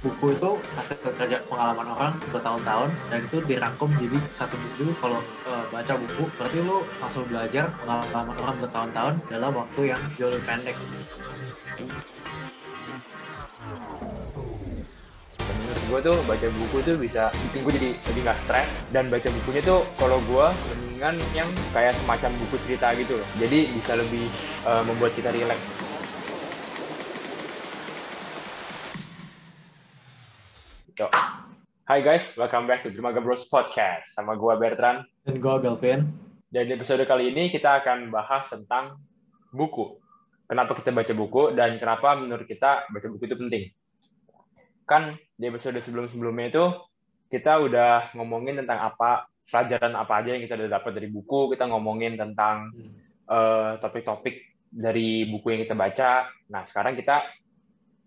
buku itu hasil kerja pengalaman orang bertahun-tahun dan itu dirangkum jadi satu buku. Kalau uh, baca buku berarti lu langsung belajar pengalaman orang bertahun-tahun dalam waktu yang jauh lebih pendek. Menurut gue tuh baca buku tuh bisa bikin gue jadi lebih nggak stres dan baca bukunya tuh kalau gue mendingan yang kayak semacam buku cerita gitu loh. Jadi bisa lebih uh, membuat kita rileks Hai guys, welcome back to Dermaga Bros Podcast. Sama gue Bertrand. Dan gue Galvin. Dan di episode kali ini kita akan bahas tentang buku. Kenapa kita baca buku dan kenapa menurut kita baca buku itu penting. Kan di episode sebelum-sebelumnya itu kita udah ngomongin tentang apa pelajaran apa aja yang kita udah dapat dari buku. Kita ngomongin tentang uh, topik-topik dari buku yang kita baca. Nah, sekarang kita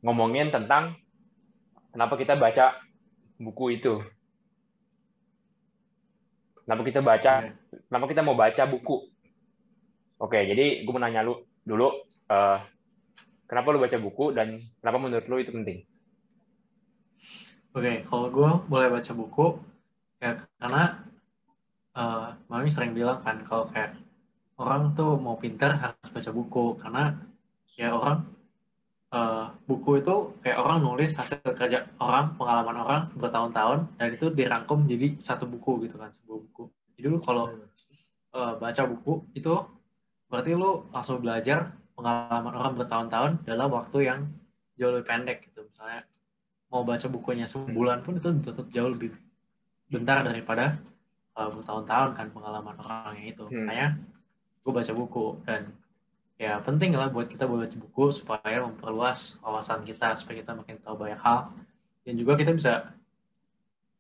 ngomongin tentang kenapa kita baca buku itu. Kenapa kita baca? Kenapa kita mau baca buku? Oke, jadi gue mau nanya lu dulu, uh, kenapa lu baca buku dan kenapa menurut lu itu penting? Oke, kalau gue mulai baca buku, ya karena uh, mami sering bilang kan kalau kayak orang tuh mau pintar harus baca buku karena ya orang buku itu kayak orang nulis hasil kerja orang, pengalaman orang bertahun-tahun, dan itu dirangkum jadi satu buku gitu kan, sebuah buku. Jadi lu kalau uh, baca buku itu berarti lu langsung belajar pengalaman orang bertahun-tahun dalam waktu yang jauh lebih pendek gitu. Misalnya mau baca bukunya sebulan pun itu tetap jauh lebih bentar daripada uh, bertahun-tahun kan pengalaman orangnya itu. Hmm. Makanya gue baca buku dan ya penting lah buat kita baca buku supaya memperluas wawasan kita supaya kita makin tahu banyak hal. Dan juga kita bisa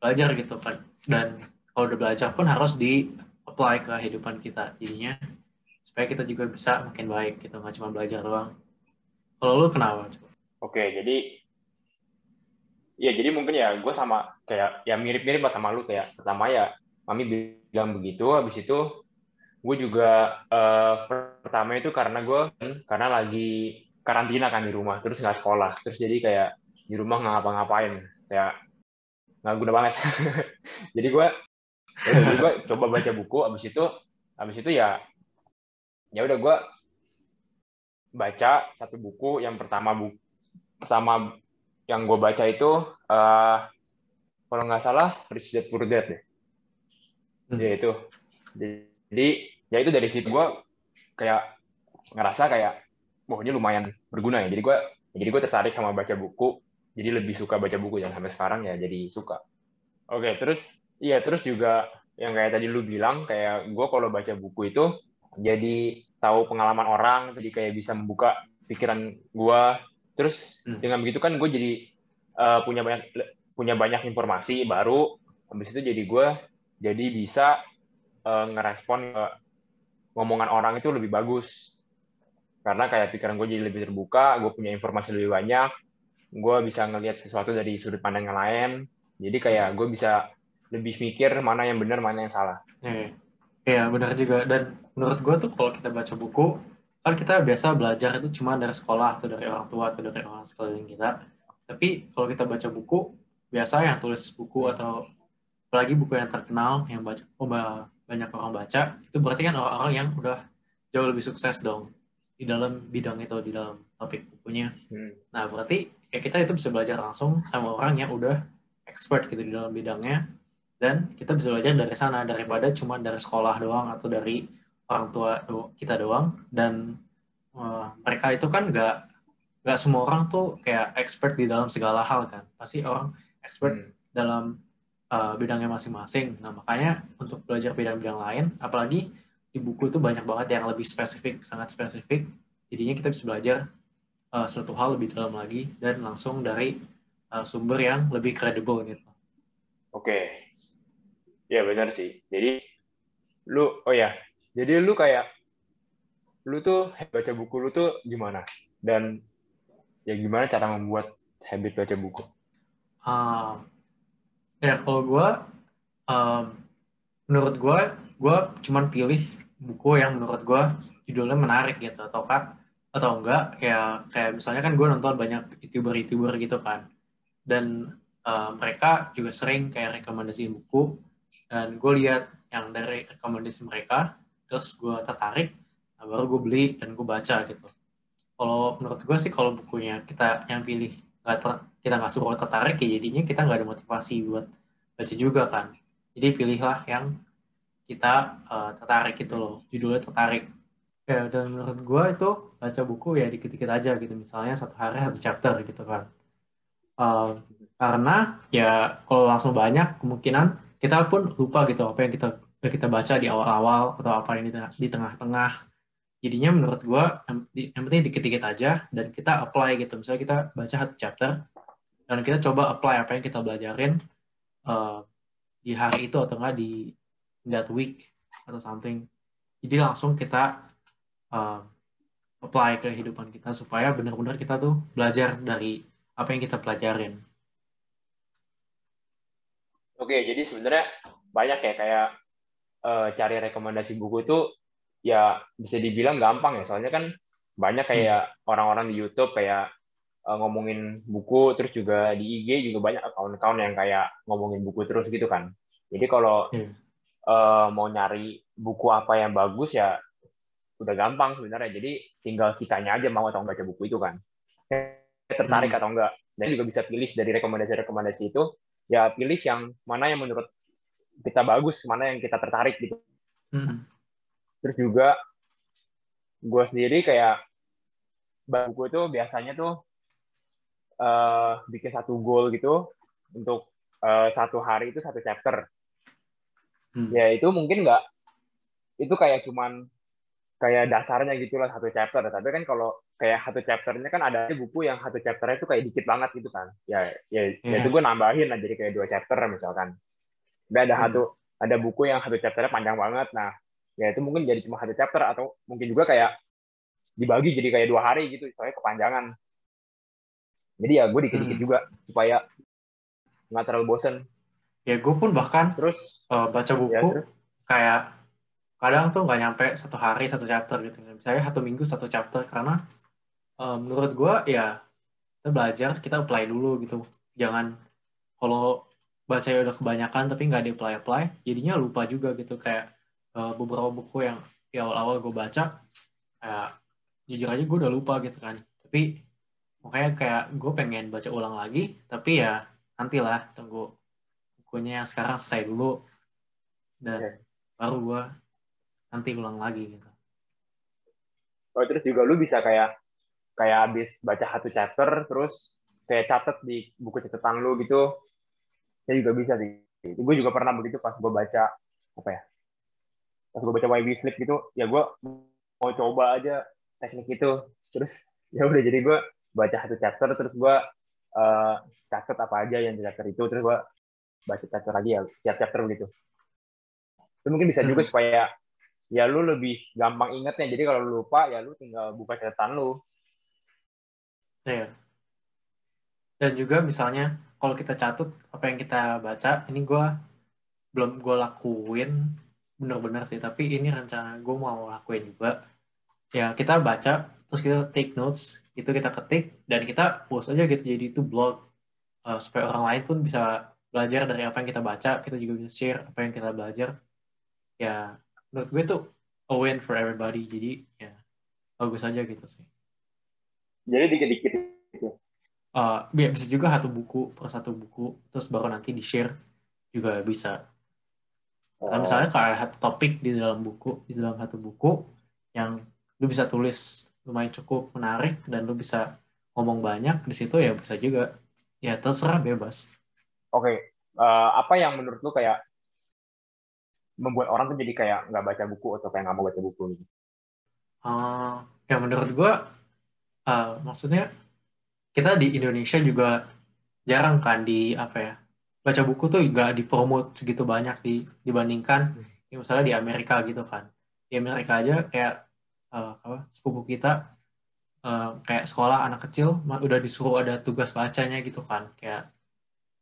belajar gitu dan kalau udah belajar pun harus di apply ke kehidupan kita jadinya supaya kita juga bisa makin baik gitu nggak cuma belajar doang. Kalau lu kenapa oke jadi ya jadi mungkin ya gue sama kayak ya mirip-mirip sama lu kayak pertama ya mami bilang begitu habis itu gue juga uh, pertama itu karena gue karena lagi karantina kan di rumah terus nggak sekolah. Terus jadi kayak di rumah nggak ngapa-ngapain. Kayak nggak guna banget. Jadi gue ya, jadi gue coba baca buku abis itu abis itu ya ya udah gue baca satu buku. Yang pertama buku pertama yang gue baca itu uh, kalau nggak salah Rich Dad Poor Dad deh. Hmm. ya itu jadi ya itu dari situ gue kayak ngerasa kayak wah ini lumayan berguna ya. Jadi gue jadi gue tertarik sama baca buku. Jadi lebih suka baca buku dan sampai sekarang ya jadi suka. Oke terus iya terus juga yang kayak tadi lu bilang kayak gue kalau baca buku itu jadi tahu pengalaman orang jadi kayak bisa membuka pikiran gue terus hmm. dengan begitu kan gue jadi uh, punya banyak punya banyak informasi baru. Habis itu jadi gue jadi bisa uh, ngerespon ke ngomongan orang itu lebih bagus. Karena kayak pikiran gue jadi lebih terbuka gue punya informasi lebih banyak gue bisa ngelihat sesuatu dari sudut pandang yang lain. Jadi kayak gue bisa lebih mikir mana yang benar mana yang salah. Iya yeah. benar juga. Dan menurut gue tuh kalau kita baca buku kan kita biasa belajar itu cuma dari sekolah atau dari orang tua atau dari orang sekeliling kita. Tapi kalau kita baca buku biasa yang tulis buku atau apalagi buku yang terkenal yang baca oh, banyak orang baca itu berarti kan orang-orang yang udah jauh lebih sukses dong di dalam bidang itu di dalam topik bukunya hmm. nah berarti ya kita itu bisa belajar langsung sama orang yang udah expert gitu di dalam bidangnya dan kita bisa belajar dari sana daripada cuma dari sekolah doang atau dari orang tua do kita doang dan uh, mereka itu kan nggak nggak semua orang tuh kayak expert di dalam segala hal kan pasti orang expert hmm. dalam uh, bidangnya masing-masing. Nah, makanya untuk belajar bidang-bidang lain, apalagi di buku itu banyak banget yang lebih spesifik, sangat spesifik. Jadinya kita bisa belajar uh, satu hal lebih dalam lagi dan langsung dari uh, sumber yang lebih kredibel gitu. Oke. Ya benar sih. Jadi lu oh ya. Jadi lu kayak lu tuh baca buku lu tuh gimana? Dan ya gimana cara membuat habit baca buku? Uh, Ya kalau gue, um, menurut gue, gue cuman pilih buku yang menurut gue judulnya menarik gitu, atau kan atau enggak kayak kayak misalnya kan gue nonton banyak youtuber youtuber gitu kan, dan uh, mereka juga sering kayak rekomendasi buku dan gue lihat yang dari rekomendasi mereka terus gue tertarik nah baru gue beli dan gue baca gitu. Kalau menurut gue sih kalau bukunya kita yang pilih nggak ter, kita nggak suruh tertarik ya jadinya kita nggak ada motivasi buat baca juga kan. Jadi pilihlah yang kita uh, tertarik gitu loh. Judulnya tertarik. Ya dan menurut gue itu baca buku ya dikit-dikit aja gitu. Misalnya satu hari satu chapter gitu kan. Uh, karena ya kalau langsung banyak kemungkinan kita pun lupa gitu apa yang kita kita baca di awal-awal atau apa yang di tengah-tengah jadinya menurut gue yang, penting dikit-dikit aja dan kita apply gitu misalnya kita baca satu chapter dan kita coba apply apa yang kita belajarin uh, di hari itu atau enggak di that week atau something jadi langsung kita uh, apply ke kehidupan kita supaya benar-benar kita tuh belajar dari apa yang kita pelajarin. Oke, jadi sebenarnya banyak ya kayak uh, cari rekomendasi buku itu ya bisa dibilang gampang ya, soalnya kan banyak kayak hmm. orang-orang di YouTube kayak uh, ngomongin buku, terus juga di IG juga banyak akun-akun yang kayak ngomongin buku terus gitu kan. Jadi kalau hmm. uh, mau nyari buku apa yang bagus ya udah gampang sebenarnya. Jadi tinggal kitanya aja mau atau baca buku itu kan. Tertarik hmm. atau enggak. Dan juga bisa pilih dari rekomendasi-rekomendasi itu, ya pilih yang mana yang menurut kita bagus, mana yang kita tertarik gitu. Hmm. Terus juga gue sendiri kayak buku itu biasanya tuh uh, bikin satu goal gitu untuk uh, satu hari itu satu chapter. Hmm. Ya itu mungkin nggak itu kayak cuman kayak dasarnya gitu lah satu chapter. Tapi kan kalau kayak satu chapternya kan ada buku yang satu chapternya itu kayak dikit banget gitu kan. Ya ya, yeah. ya itu gue nambahin lah jadi kayak dua chapter misalkan. Dan ada hmm. satu ada buku yang satu chapternya panjang banget. Nah, ya itu mungkin jadi cuma satu chapter atau mungkin juga kayak dibagi jadi kayak dua hari gitu soalnya kepanjangan. Jadi ya gue dikit-dikit hmm. juga supaya nggak terlalu bosen. Ya gue pun bahkan terus uh, baca buku ya, terus. kayak kadang tuh nggak nyampe satu hari satu chapter gitu misalnya satu minggu satu chapter karena uh, menurut gue ya kita belajar kita apply dulu gitu jangan kalau baca ya udah kebanyakan tapi nggak di apply apply jadinya lupa juga gitu kayak uh, beberapa buku yang di awal-awal gue baca kayak jujur aja gue udah lupa gitu kan tapi makanya kayak gue pengen baca ulang lagi tapi ya nantilah tunggu bukunya yang sekarang selesai dulu dan okay. baru gue nanti ulang lagi gitu. Oh terus juga lu bisa kayak kayak habis baca satu chapter terus kayak catet di buku catatan lu gitu. Saya juga bisa sih. Gue juga pernah begitu pas gue baca apa ya? Pas gue baca YB Sleep gitu, ya gue mau coba aja teknik itu. Terus ya udah jadi gue baca satu chapter terus gue uh, catat apa aja yang di chapter itu terus gue baca chapter lagi ya tiap chapter begitu. Itu mungkin bisa juga hmm. supaya ya lu lebih gampang ingetnya. Jadi kalau lu lupa ya lu tinggal buka catatan lu. Iya. Dan juga misalnya kalau kita catat apa yang kita baca, ini gue belum gue lakuin bener-bener sih, tapi ini rencana gue mau lakuin juga. Ya kita baca, terus kita take notes, itu kita ketik, dan kita post aja gitu, jadi itu blog. Uh, supaya orang lain pun bisa belajar dari apa yang kita baca, kita juga bisa share apa yang kita belajar. Ya, menurut gue tuh a win for everybody jadi ya bagus aja gitu sih jadi dikit-dikit gitu uh, ya, bisa juga satu buku per satu buku terus baru nanti di share juga bisa. Nah, misalnya kayak satu topik di dalam buku di dalam satu buku yang lu bisa tulis lumayan cukup menarik dan lu bisa ngomong banyak di situ ya bisa juga ya terserah bebas oke okay. uh, eh, apa yang menurut lu kayak membuat orang tuh jadi kayak nggak baca buku atau kayak nggak mau baca buku gitu? Uh, ya menurut gue, uh, maksudnya kita di Indonesia juga jarang kan di apa ya baca buku tuh nggak dipromot segitu banyak di dibandingkan hmm. ya misalnya di Amerika gitu kan. Di Amerika aja kayak uh, apa sepupu kita uh, kayak sekolah anak kecil udah disuruh ada tugas bacanya gitu kan. Kayak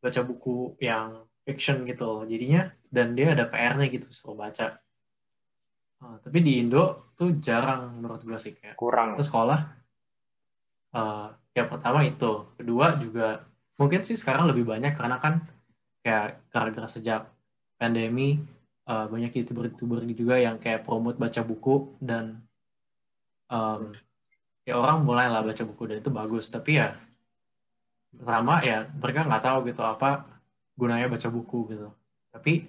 baca buku yang fiction gitu jadinya dan dia ada PR-nya gitu suruh baca. Uh, tapi di Indo tuh jarang menurut gue sih kayak kurang. ke sekolah uh, yang pertama itu. Kedua juga mungkin sih sekarang lebih banyak karena kan kayak gara-gara sejak pandemi uh, banyak youtuber-youtuber juga yang kayak promote baca buku dan um, ya orang mulai lah baca buku dan itu bagus. Tapi ya pertama ya mereka nggak tahu gitu apa gunanya baca buku gitu. Tapi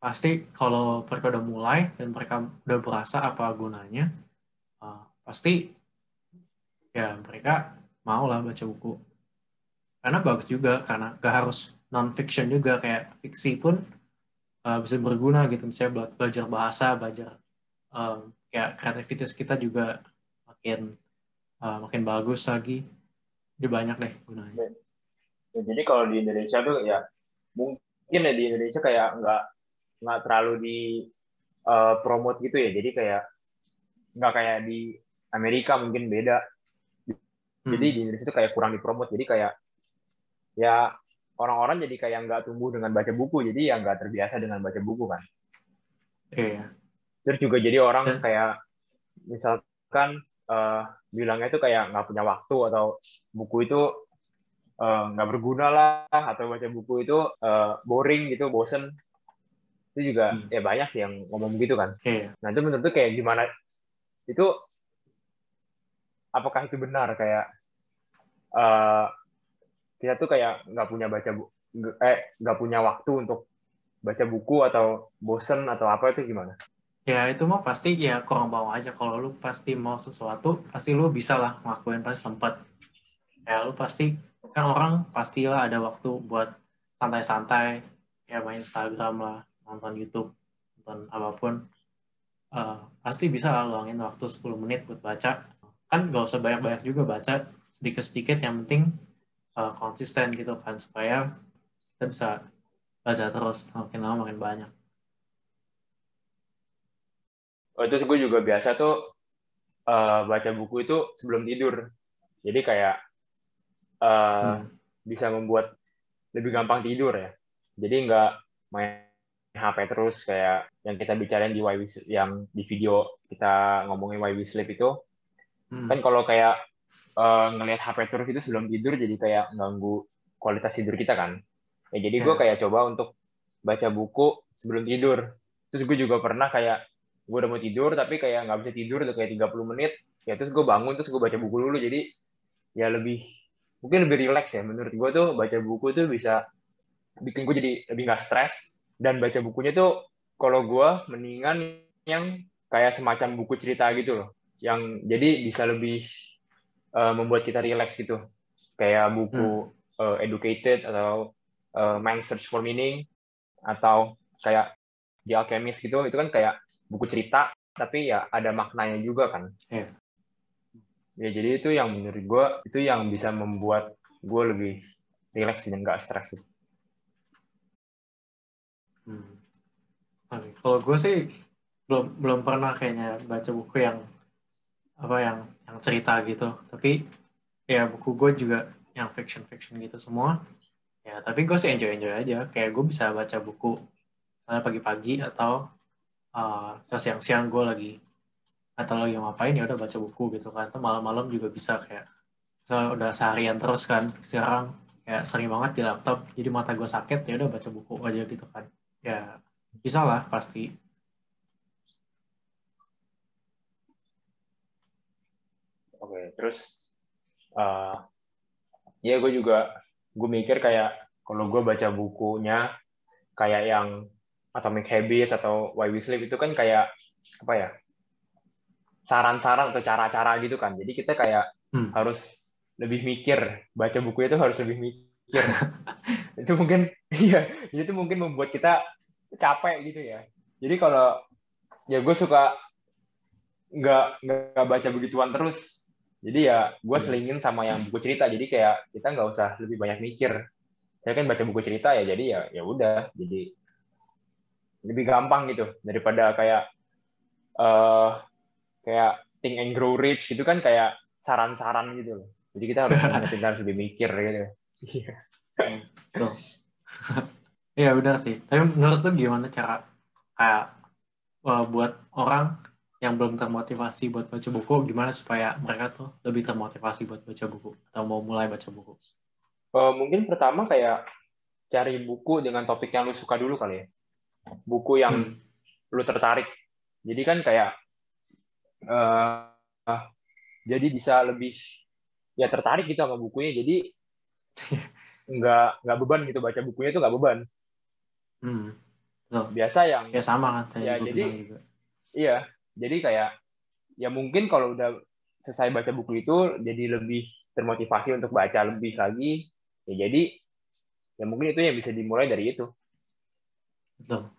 pasti kalau mereka udah mulai dan mereka udah berasa apa gunanya uh, pasti ya mereka mau lah baca buku. Karena bagus juga karena gak harus non fiction juga kayak fiksi pun uh, bisa berguna gitu. Misalnya belajar bahasa belajar um, kayak kreativitas kita juga makin uh, makin bagus lagi. Jadi banyak deh gunanya. Ya, jadi kalau di Indonesia tuh ya mungkin ya di Indonesia kayak nggak nggak terlalu di uh, promote gitu ya. Jadi kayak nggak kayak di Amerika mungkin beda. Jadi hmm. di Indonesia itu kayak kurang dipromot jadi kayak ya orang-orang jadi kayak nggak tumbuh dengan baca buku jadi ya nggak terbiasa dengan baca buku kan. Iya. Terus juga jadi orang kayak misalkan uh, bilangnya itu kayak nggak punya waktu atau buku itu uh, nggak berguna lah atau baca buku itu uh, boring gitu bosen. Itu juga hmm. ya banyak sih yang ngomong gitu kan. Iya. nah itu menurut kayak gimana itu apakah itu benar? Kayak uh, kita tuh kayak nggak punya baca bu eh nggak punya waktu untuk baca buku atau bosen atau apa itu gimana? Ya itu mah pasti ya kurang bawa aja. Kalau lu pasti mau sesuatu pasti lu bisa lah ngelakuin pasti sempat ya lu pasti kan orang pastilah ada waktu buat santai-santai ya main Instagram lah nonton YouTube nonton apa pun. Uh, pasti bisa lah luangin waktu 10 menit buat baca. Kan gak usah banyak-banyak juga baca sedikit-sedikit. Yang penting uh, konsisten gitu kan supaya kita bisa baca terus makin lama makin banyak. Oh, terus gue juga biasa tuh uh, baca buku itu sebelum tidur. Jadi kayak uh, hmm. bisa membuat lebih gampang tidur ya. Jadi nggak main HP terus kayak yang kita bicarain di Why We, yang di video kita ngomongin Why We Sleep itu. Hmm. Kan kalau kayak uh, ngelihat HP terus itu sebelum tidur jadi kayak ganggu kualitas tidur kita kan. Ya jadi gue hmm. kayak coba untuk baca buku sebelum tidur. Terus gue juga pernah kayak gue udah mau tidur tapi kayak nggak bisa tidur udah kayak 30 menit. Ya terus gue bangun terus gue baca buku dulu jadi ya lebih mungkin lebih rileks ya menurut gue tuh baca buku tuh bisa bikin gue jadi lebih nggak stres dan baca bukunya tuh kalau gue mendingan yang kayak semacam buku cerita gitu loh yang jadi bisa lebih uh, membuat kita relax gitu kayak buku hmm. uh, educated atau uh, mind search for meaning atau kayak The Alchemist gitu itu kan kayak buku cerita tapi ya ada maknanya juga kan yeah. ya jadi itu yang menurut gue itu yang bisa membuat gue lebih relax dan gak stres gitu. Hmm. Kalau gue sih belum belum pernah kayaknya baca buku yang apa yang yang cerita gitu. Tapi ya buku gue juga yang fiction fiction gitu semua. Ya tapi gue sih enjoy enjoy aja. Kayak gue bisa baca buku misalnya pagi-pagi atau uh, siang-siang gue lagi atau lagi ngapain ya udah baca buku gitu kan. Atau malam-malam juga bisa kayak so, udah seharian terus kan sekarang kayak sering banget di laptop jadi mata gue sakit ya udah baca buku aja gitu kan. Ya bisa lah pasti Oke, terus uh, ya gue juga gue mikir kayak kalau gue baca bukunya kayak yang Atomic Habits atau Why We Sleep itu kan kayak apa ya saran-saran atau cara-cara gitu kan. Jadi kita kayak hmm. harus lebih mikir baca buku itu harus lebih mikir. itu mungkin iya itu mungkin membuat kita capek gitu ya. Jadi kalau ya gue suka nggak nggak baca begituan terus jadi ya gue iya. selingin sama yang buku cerita. Jadi kayak kita nggak usah lebih banyak mikir. Saya kan baca buku cerita ya, jadi ya ya udah. Jadi lebih gampang gitu daripada kayak uh, kayak think and grow rich gitu kan kayak saran-saran gitu loh. Jadi kita harus harus lebih mikir gitu. Iya. Iya benar sih. Tapi menurut lu gimana cara kayak uh, buat orang yang belum termotivasi buat baca buku gimana supaya mereka tuh lebih termotivasi buat baca buku atau mau mulai baca buku Uh, mungkin pertama kayak cari buku dengan topik yang lu suka dulu kali ya. Buku yang hmm. lu tertarik. Jadi kan kayak uh, jadi bisa lebih ya tertarik gitu sama bukunya. Jadi nggak nggak beban gitu baca bukunya itu nggak beban. Hmm. Biasa yang ya sama kan ya jadi juga. iya jadi kayak ya mungkin kalau udah selesai baca buku itu jadi lebih termotivasi untuk baca lebih lagi ya jadi ya mungkin itu yang bisa dimulai dari itu. Betul.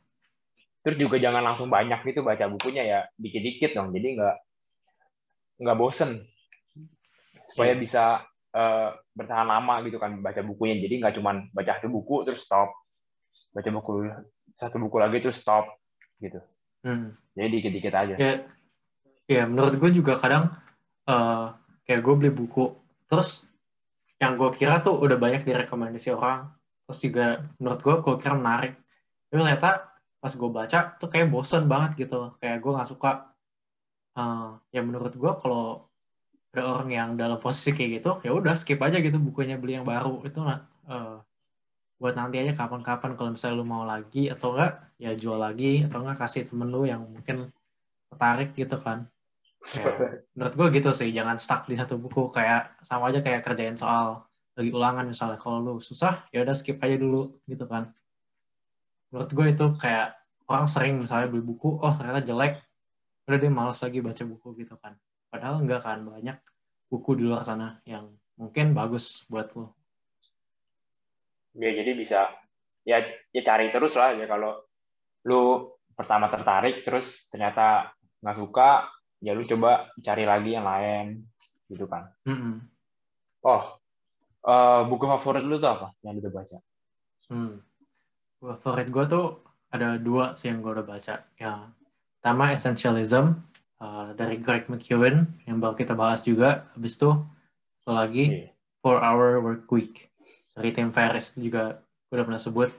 Terus juga jangan langsung banyak gitu baca bukunya ya dikit-dikit dong jadi nggak nggak bosen supaya yeah. bisa uh, bertahan lama gitu kan baca bukunya jadi nggak cuma baca satu buku terus stop baca buku satu buku lagi terus stop gitu hmm. Jadi dikit-dikit aja. Ya ya menurut gue juga kadang uh, kayak gue beli buku terus yang gue kira tuh udah banyak direkomendasi orang terus juga menurut gue gue kira menarik. Tapi ternyata pas gue baca tuh kayak bosen banget gitu kayak gue nggak suka. Uh, ya menurut gue kalau ada orang yang dalam posisi kayak gitu ya udah skip aja gitu bukunya beli yang baru itu uh, buat nanti aja kapan-kapan kalau misalnya lu mau lagi atau enggak ya jual lagi atau enggak kasih temen lu yang mungkin tertarik gitu kan. Ya, menurut gue gitu sih jangan stuck di satu buku. Kayak sama aja kayak kerjain soal lagi ulangan misalnya. Kalau lu susah ya udah skip aja dulu gitu kan. Menurut gue itu kayak orang sering misalnya beli buku oh ternyata jelek. Udah dia malas lagi baca buku gitu kan. Padahal enggak kan banyak buku di luar sana yang mungkin bagus buat lo. Ya jadi bisa ya ya cari terus lah ya kalau lu pertama tertarik terus ternyata nggak suka ya lu coba cari lagi yang lain gitu kan. Mm -hmm. Oh uh, buku favorit lu tuh apa yang udah baca? Hmm. Favorit gue tuh ada dua sih yang gue udah baca. Yang pertama Essentialism uh, dari Greg McEwen yang bakal kita bahas juga. Habis itu lagi yeah. Four Hour Work Week dari Tim Ferriss juga gue udah pernah sebut.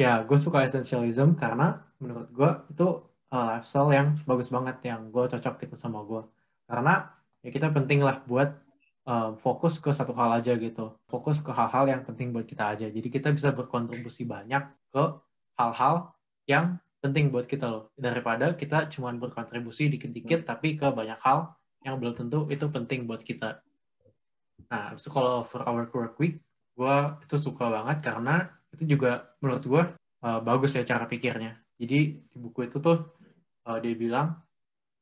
Ya, gue suka essentialism karena menurut gue itu uh, lifestyle yang bagus banget yang gue cocok gitu sama gue. Karena ya kita penting lah buat uh, fokus ke satu hal aja gitu. Fokus ke hal-hal yang penting buat kita aja. Jadi kita bisa berkontribusi banyak ke hal-hal yang penting buat kita loh daripada kita cuma berkontribusi dikit-dikit tapi ke banyak hal yang belum tentu itu penting buat kita. Nah, itu kalau for our work week, gue itu suka banget karena itu juga menurut gue uh, bagus ya cara pikirnya. Jadi di buku itu tuh uh, dia bilang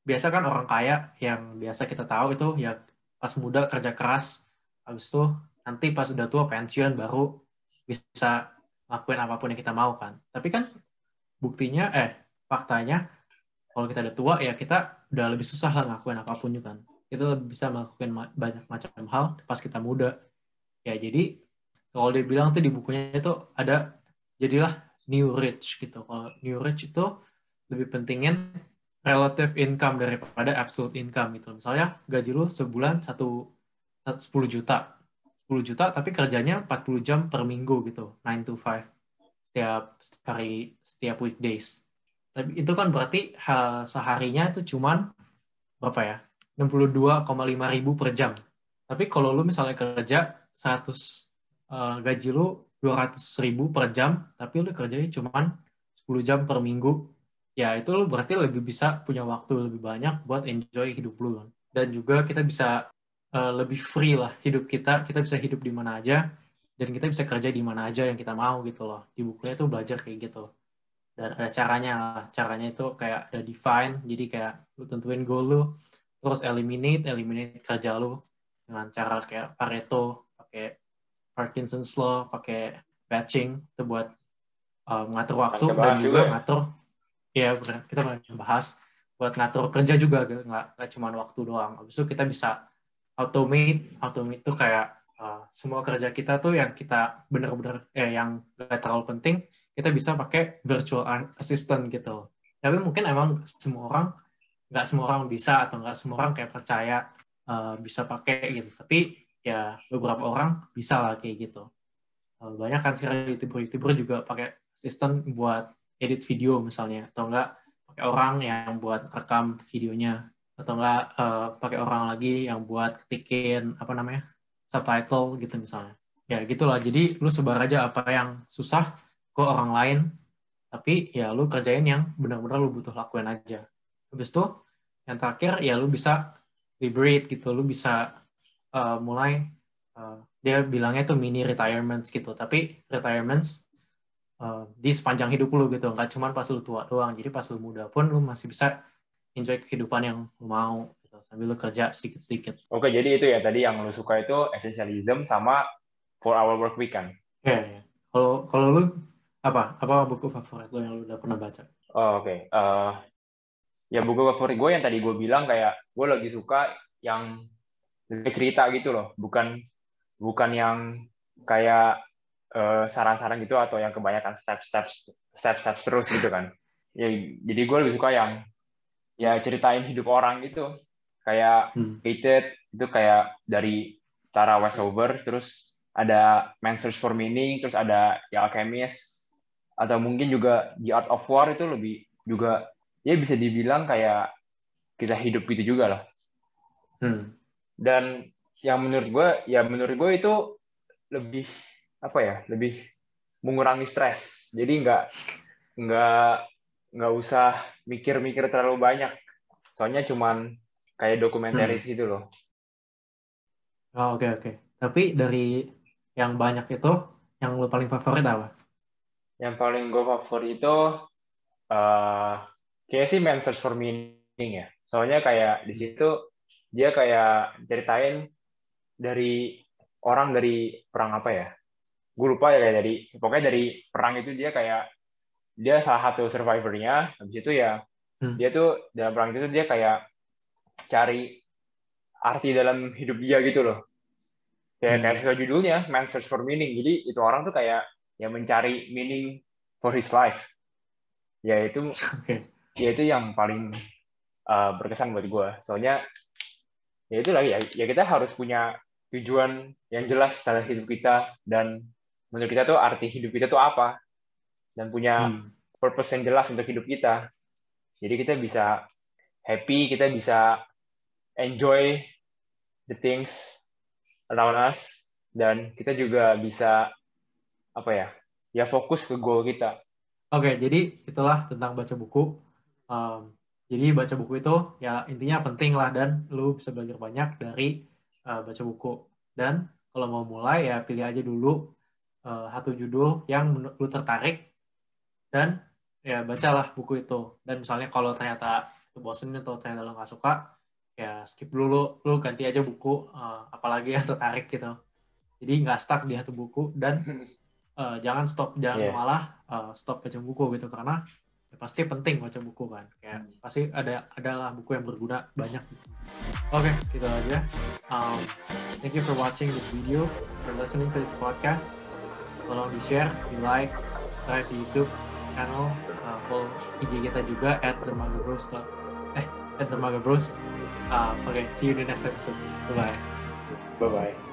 biasa kan orang kaya yang biasa kita tahu itu ya pas muda kerja keras, habis itu nanti pas udah tua pensiun baru bisa lakuin apa pun yang kita mau kan. Tapi kan buktinya eh faktanya kalau kita udah tua ya kita udah lebih susah lah ngakuin apa pun juga kan kita lebih bisa melakukan banyak macam hal pas kita muda ya jadi kalau dia bilang tuh di bukunya itu ada jadilah new rich gitu kalau new rich itu lebih pentingin relative income daripada absolute income gitu misalnya gaji lu sebulan satu 10 juta 10 juta tapi kerjanya 40 jam per minggu gitu 9 to 5 setiap hari setiap weekdays. Tapi itu kan berarti seharinya itu cuman berapa ya? 62,5 ribu per jam. Tapi kalau lu misalnya kerja 100 uh, gaji lu 200 ribu per jam, tapi lu kerjanya cuman 10 jam per minggu, ya itu lu berarti lebih bisa punya waktu lebih banyak buat enjoy hidup lu. Kan. Dan juga kita bisa uh, lebih free lah hidup kita, kita bisa hidup di mana aja, dan kita bisa kerja di mana aja yang kita mau gitu loh. Di bukunya tuh belajar kayak gitu. Dan ada caranya lah. Caranya itu kayak ada define. Jadi kayak lu tentuin goal lu terus eliminate eliminate kerja lu dengan cara kayak Pareto pakai Parkinson's law pakai batching itu buat uh, mengatur waktu dan juga, ya? ngatur ya kita bahas buat ngatur kerja juga nggak nggak cuma waktu doang. Habis itu kita bisa automate automate itu kayak uh, semua kerja kita tuh yang kita bener-bener eh, yang gak terlalu penting kita bisa pakai virtual assistant gitu. Tapi mungkin emang semua orang nggak semua orang bisa atau nggak semua orang kayak percaya uh, bisa pakai gitu. Tapi ya beberapa orang bisa lah kayak gitu. Uh, banyak kan sekarang youtuber youtuber juga pakai assistant buat edit video misalnya atau enggak pakai orang yang buat rekam videonya atau enggak uh, pakai orang lagi yang buat ketikin apa namanya subtitle gitu misalnya. ya gitulah. Jadi lu sebar aja apa yang susah ke orang lain tapi ya lu kerjain yang benar-benar lu butuh lakuin aja. Habis itu yang terakhir ya lu bisa liberate gitu. Lu bisa uh, mulai uh, dia bilangnya tuh mini retirements gitu. Tapi retirements uh, di sepanjang hidup lu gitu. Nggak cuma pas lu tua doang. Jadi pas lu muda pun lu masih bisa enjoy kehidupan yang lu mau gitu. Sambil lu kerja sedikit-sedikit. Oke jadi itu ya. Tadi yang lu suka itu essentialism sama four hour work week kan? Ya yeah, yeah. kalau kalau lu apa? Apa buku favorit lo yang lu udah pernah baca? Oh, oke. Okay. uh, ya buku favorit gue yang tadi gue bilang kayak gue lagi suka yang lebih cerita gitu loh bukan bukan yang kayak saran saran-saran gitu atau yang kebanyakan step-step step-step terus gitu kan ya jadi gue lebih suka yang ya ceritain hidup orang gitu kayak hmm. Hated itu kayak dari Tara Westover terus ada Man Search for Meaning terus ada The Alchemist atau mungkin juga The Art of War itu lebih juga ya bisa dibilang kayak kita hidup gitu juga lah. Hmm. Dan yang menurut gue, ya menurut gue itu lebih apa ya, lebih mengurangi stres. Jadi nggak nggak nggak usah mikir-mikir terlalu banyak. Soalnya cuman kayak dokumentaris hmm. gitu loh. Oh, oke okay, oke. Okay. Tapi dari yang banyak itu, yang lo paling favorit apa? Yang paling gue favorit itu uh, kayak sih Man Search for Meaning ya. Soalnya kayak di situ dia kayak ceritain dari orang dari perang apa ya? Gue lupa ya kayak dari pokoknya dari perang itu dia kayak dia salah satu survivornya. Habis itu ya hmm. dia tuh dalam perang itu dia kayak cari arti dalam hidup dia gitu loh. Kayak hmm. kayak sesuai judulnya Man Search for Meaning. Jadi itu orang tuh kayak yang mencari meaning for his life. Ya itu okay ya itu yang paling uh, berkesan buat gue soalnya ya itu lagi ya, ya kita harus punya tujuan yang jelas dalam hidup kita dan menurut kita tuh arti hidup kita tuh apa? Dan punya hmm. purpose yang jelas untuk hidup kita. Jadi kita bisa happy kita bisa enjoy the things around us dan kita juga bisa apa ya ya fokus ke goal kita. Oke jadi itulah tentang baca buku. Um, jadi baca buku itu ya intinya penting lah dan lu bisa belajar banyak dari uh, baca buku. Dan kalau mau mulai ya pilih aja dulu uh, satu judul yang lu tertarik dan ya bacalah buku itu. Dan misalnya kalau ternyata itu bosen atau ternyata lu nggak suka, ya skip dulu, lu ganti aja buku, uh, apalagi yang tertarik gitu. Jadi nggak stuck di satu buku dan uh, jangan stop, jangan yeah. malah uh, stop baca buku gitu karena ya pasti penting baca buku kan. Kayak hmm. pasti ada adalah buku yang berguna banyak. Oke okay, gitu aja. Um, thank you for watching this video for listening to this podcast. Tolong di share di like subscribe di YouTube channel uh, follow IG kita juga at dermaga bros eh at dermaga bros uh, oke okay, see you in the next episode. Bye bye bye bye